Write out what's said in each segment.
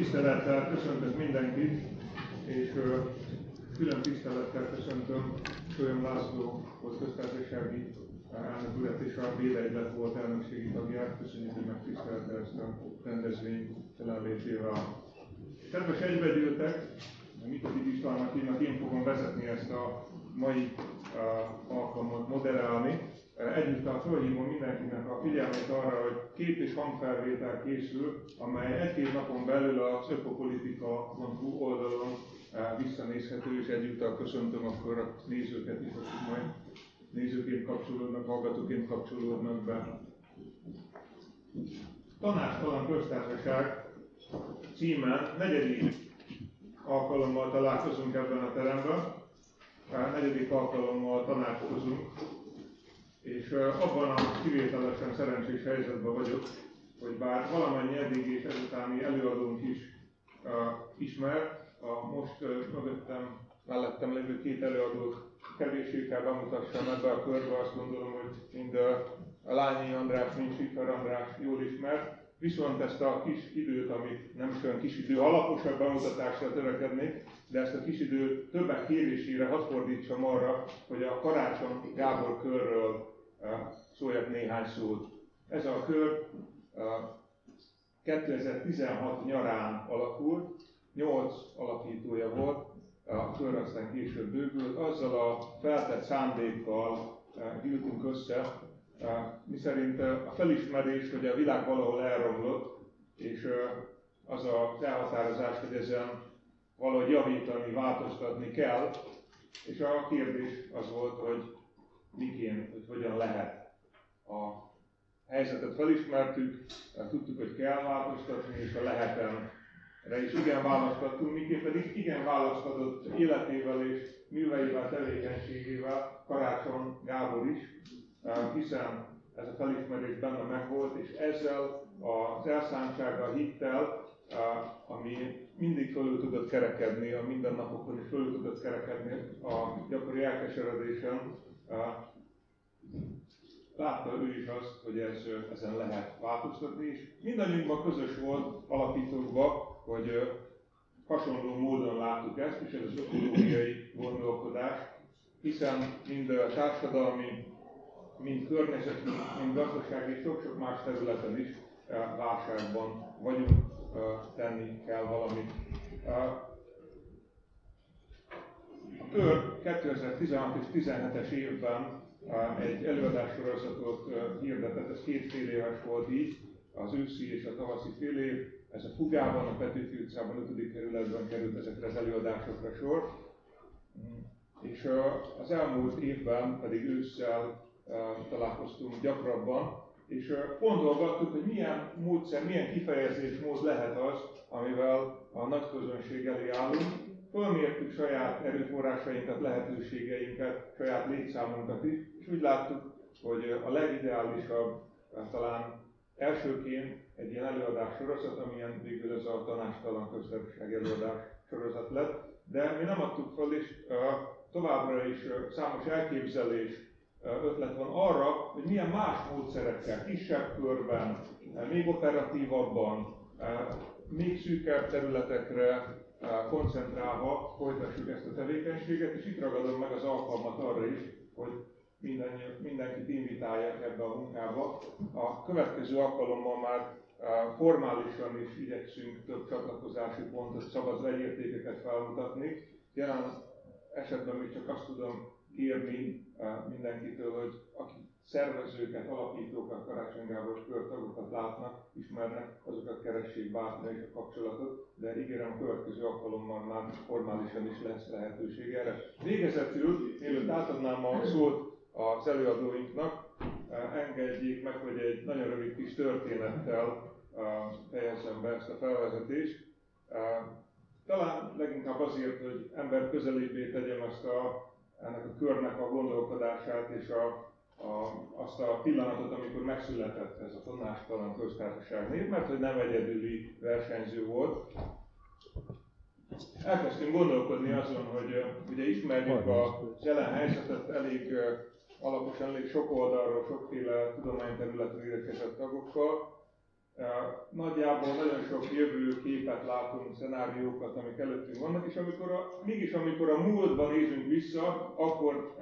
Tisztelettel köszöntök mindenkit, és külön tisztelettel köszöntöm Sőm László köztársasági elnök urat és a Béleidlet volt elnökségi tagját. Köszönjük, hogy megtisztelte ezt a rendezvény jelenlétével. Kedves egybegyűltek, Mikodik Istvánnak hívnak, én fogom vezetni ezt a mai alkalmat, moderálni. Egyúttal felhívom mindenkinek a figyelmét arra, hogy kép és hangfelvétel készül, amely egy-két napon belül az ökopolitika.hu oldalon visszanézhető, és egyúttal köszöntöm akkor a nézőket is, akik majd nézőként kapcsolódnak, hallgatóként kapcsolódnak be. Tanástalan köztársaság címen negyedik alkalommal találkozunk ebben a teremben, negyedik alkalommal tanácskozunk, és abban a kivételesen szerencsés helyzetben vagyok, hogy bár valamennyi eddig és ezutáni előadónk is uh, ismer, a most uh, mögöttem, mellettem lévő két előadót kevéssé kell bemutassam ebbe a körbe, azt gondolom, hogy mind a Lányi András, mind Sifer András jól ismert, viszont ezt a kis időt, amit nem is olyan kis idő, alaposabb bemutatásra törekednék, de ezt a kis időt többek kérésére hadd fordítsam arra, hogy a Karácsony Gábor körről szóljak néhány szót. Ez a kör 2016 nyarán alakult, 8 alapítója volt, a kör aztán később bővült, azzal a feltett szándékkal gyűltünk össze, mi szerint a felismerés, hogy a világ valahol elromlott, és az az elhatározás, hogy ezen valahogy javítani, változtatni kell, és a kérdés az volt, hogy miként, hogy hogyan lehet. A helyzetet felismertük, tudtuk, hogy kell változtatni, és a lehetem erre is igen választottunk, miként pedig igen választatott életével és műveivel, tevékenységével Karácsony Gábor is, hiszen ez a felismerés benne megvolt, és ezzel az elszántsággal, hittel, ami mindig fölül tudott kerekedni, a mindennapokon is fölül tudott kerekedni a gyakori elkeseredésen, látta ő is azt, hogy ez, ezen lehet változtatni, és mindannyiunkban közös volt alapítókban, hogy hasonló módon láttuk ezt, és ez az ökológiai gondolkodás, hiszen mind a társadalmi, mind környezeti, mind gazdasági, sok-sok más területen is válságban vagyunk, Kör 2016 és 17-es évben egy előadássorozatot hirdetett, ez két fél éves volt így, az őszi és a tavaszi fél év, ez a Fugában, a Petőfi utcában, 5. kerületben került ezekre az előadásokra sor. És az elmúlt évben pedig ősszel találkoztunk gyakrabban, és gondolgattuk, hogy milyen módszer, milyen kifejezésmód lehet az, amivel a nagy közönség elé állunk, fölmértük saját erőforrásainkat, lehetőségeinket, saját létszámunkat is, és úgy láttuk, hogy a legideálisabb talán elsőként egy ilyen előadás sorozat, amilyen végül ez a tanástalan köztársaság előadás sorozat lett, de mi nem adtuk fel, és továbbra is számos elképzelés, ötlet van arra, hogy milyen más módszerekkel, kisebb körben, még operatívabban, még szűkebb területekre koncentrálva folytassuk ezt a tevékenységet, és itt ragadom meg az alkalmat arra is, hogy minden, mindenkit invitáljak ebbe a munkába. A következő alkalommal már formálisan is igyekszünk több csatlakozási pontot, szabad vegyértékeket felmutatni. Jelen esetben még csak azt tudom kérni mindenkitől, hogy aki szervezőket, alapítókat, Karácsony Gábor körtagokat látnak, ismernek, azokat keressék bátran és a kapcsolatot, de ígérem a következő alkalommal már formálisan is lesz lehetőség erre. Végezetül, mielőtt átadnám a szót az előadóinknak, engedjék meg, hogy egy nagyon rövid kis történettel fejezzem be ezt a felvezetést. Talán leginkább azért, hogy ember közelébbé tegyem ezt a, ennek a körnek a gondolkodását és a, a, azt a pillanatot, amikor megszületett ez a tanástalan köztársaság név, mert hogy nem egyedüli versenyző volt. Elkezdtünk gondolkodni azon, hogy ugye ismerjük a jelen helyzetet elég alaposan, elég sok oldalról, sokféle tudományterületről érkezett tagokkal. Nagyjából nagyon sok jövőkép képet látunk, szenáriókat, amik előttünk vannak, és amikor a, mégis amikor a múltban nézünk vissza, akkor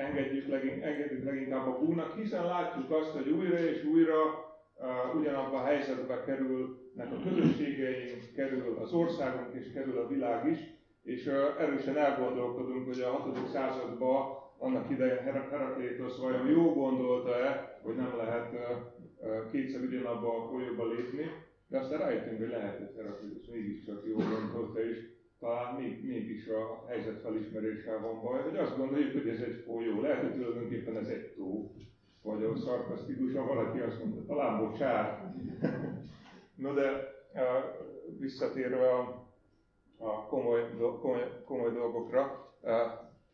engedjük, engedjük leginkább a búnak, hiszen látjuk azt, hogy újra és újra uh, ugyanabba a helyzetbe kerülnek a közösségeink, kerül az országunk és kerül a világ is, és uh, erősen elgondolkodunk, hogy a 6. században annak idején Heraklétos vajon jó gondolta-e, hogy nem lehet uh, kétszer ugyanabba a folyóba lépni, de aztán rájöttünk, hogy lehet, hogy Heraklétos mégiscsak jó gondolta, és talán még, mégis a helyzet felismeréssel van baj, hogy azt gondoljuk, hogy ez egy folyó. Lehet, hogy tulajdonképpen ez egy tó. Vagy a szarkasztikusan valaki azt mondta, talán bocsár. no de visszatérve a, a komoly, komoly, komoly dolgokra,